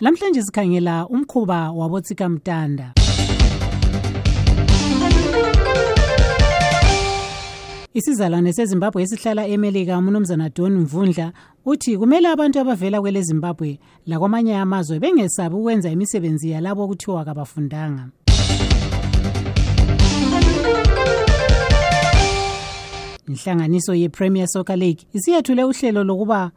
lamhlanje sikhangela umkhuba wabotsika mtanda isizalwane sezimbabwe esihlala emelika umnumzana don mvundla uthi kumele abantu abavela kwelezimbabwe lakwamanye amazwe bengesabi ukwenza imisebenzi yalabo okuthiwa kabafundanga inhlanganiso yepremier soccer league isiyethule uhlelo lokuba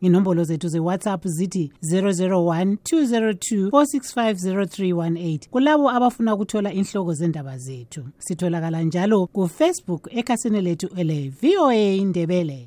inombolo zethu zewhatsapp zithi 001 202 4650318 kulabo abafuna ukuthola inhloko zendaba zethu sitholakala njalo kufacebook ekhasini lethu ele voa ndebele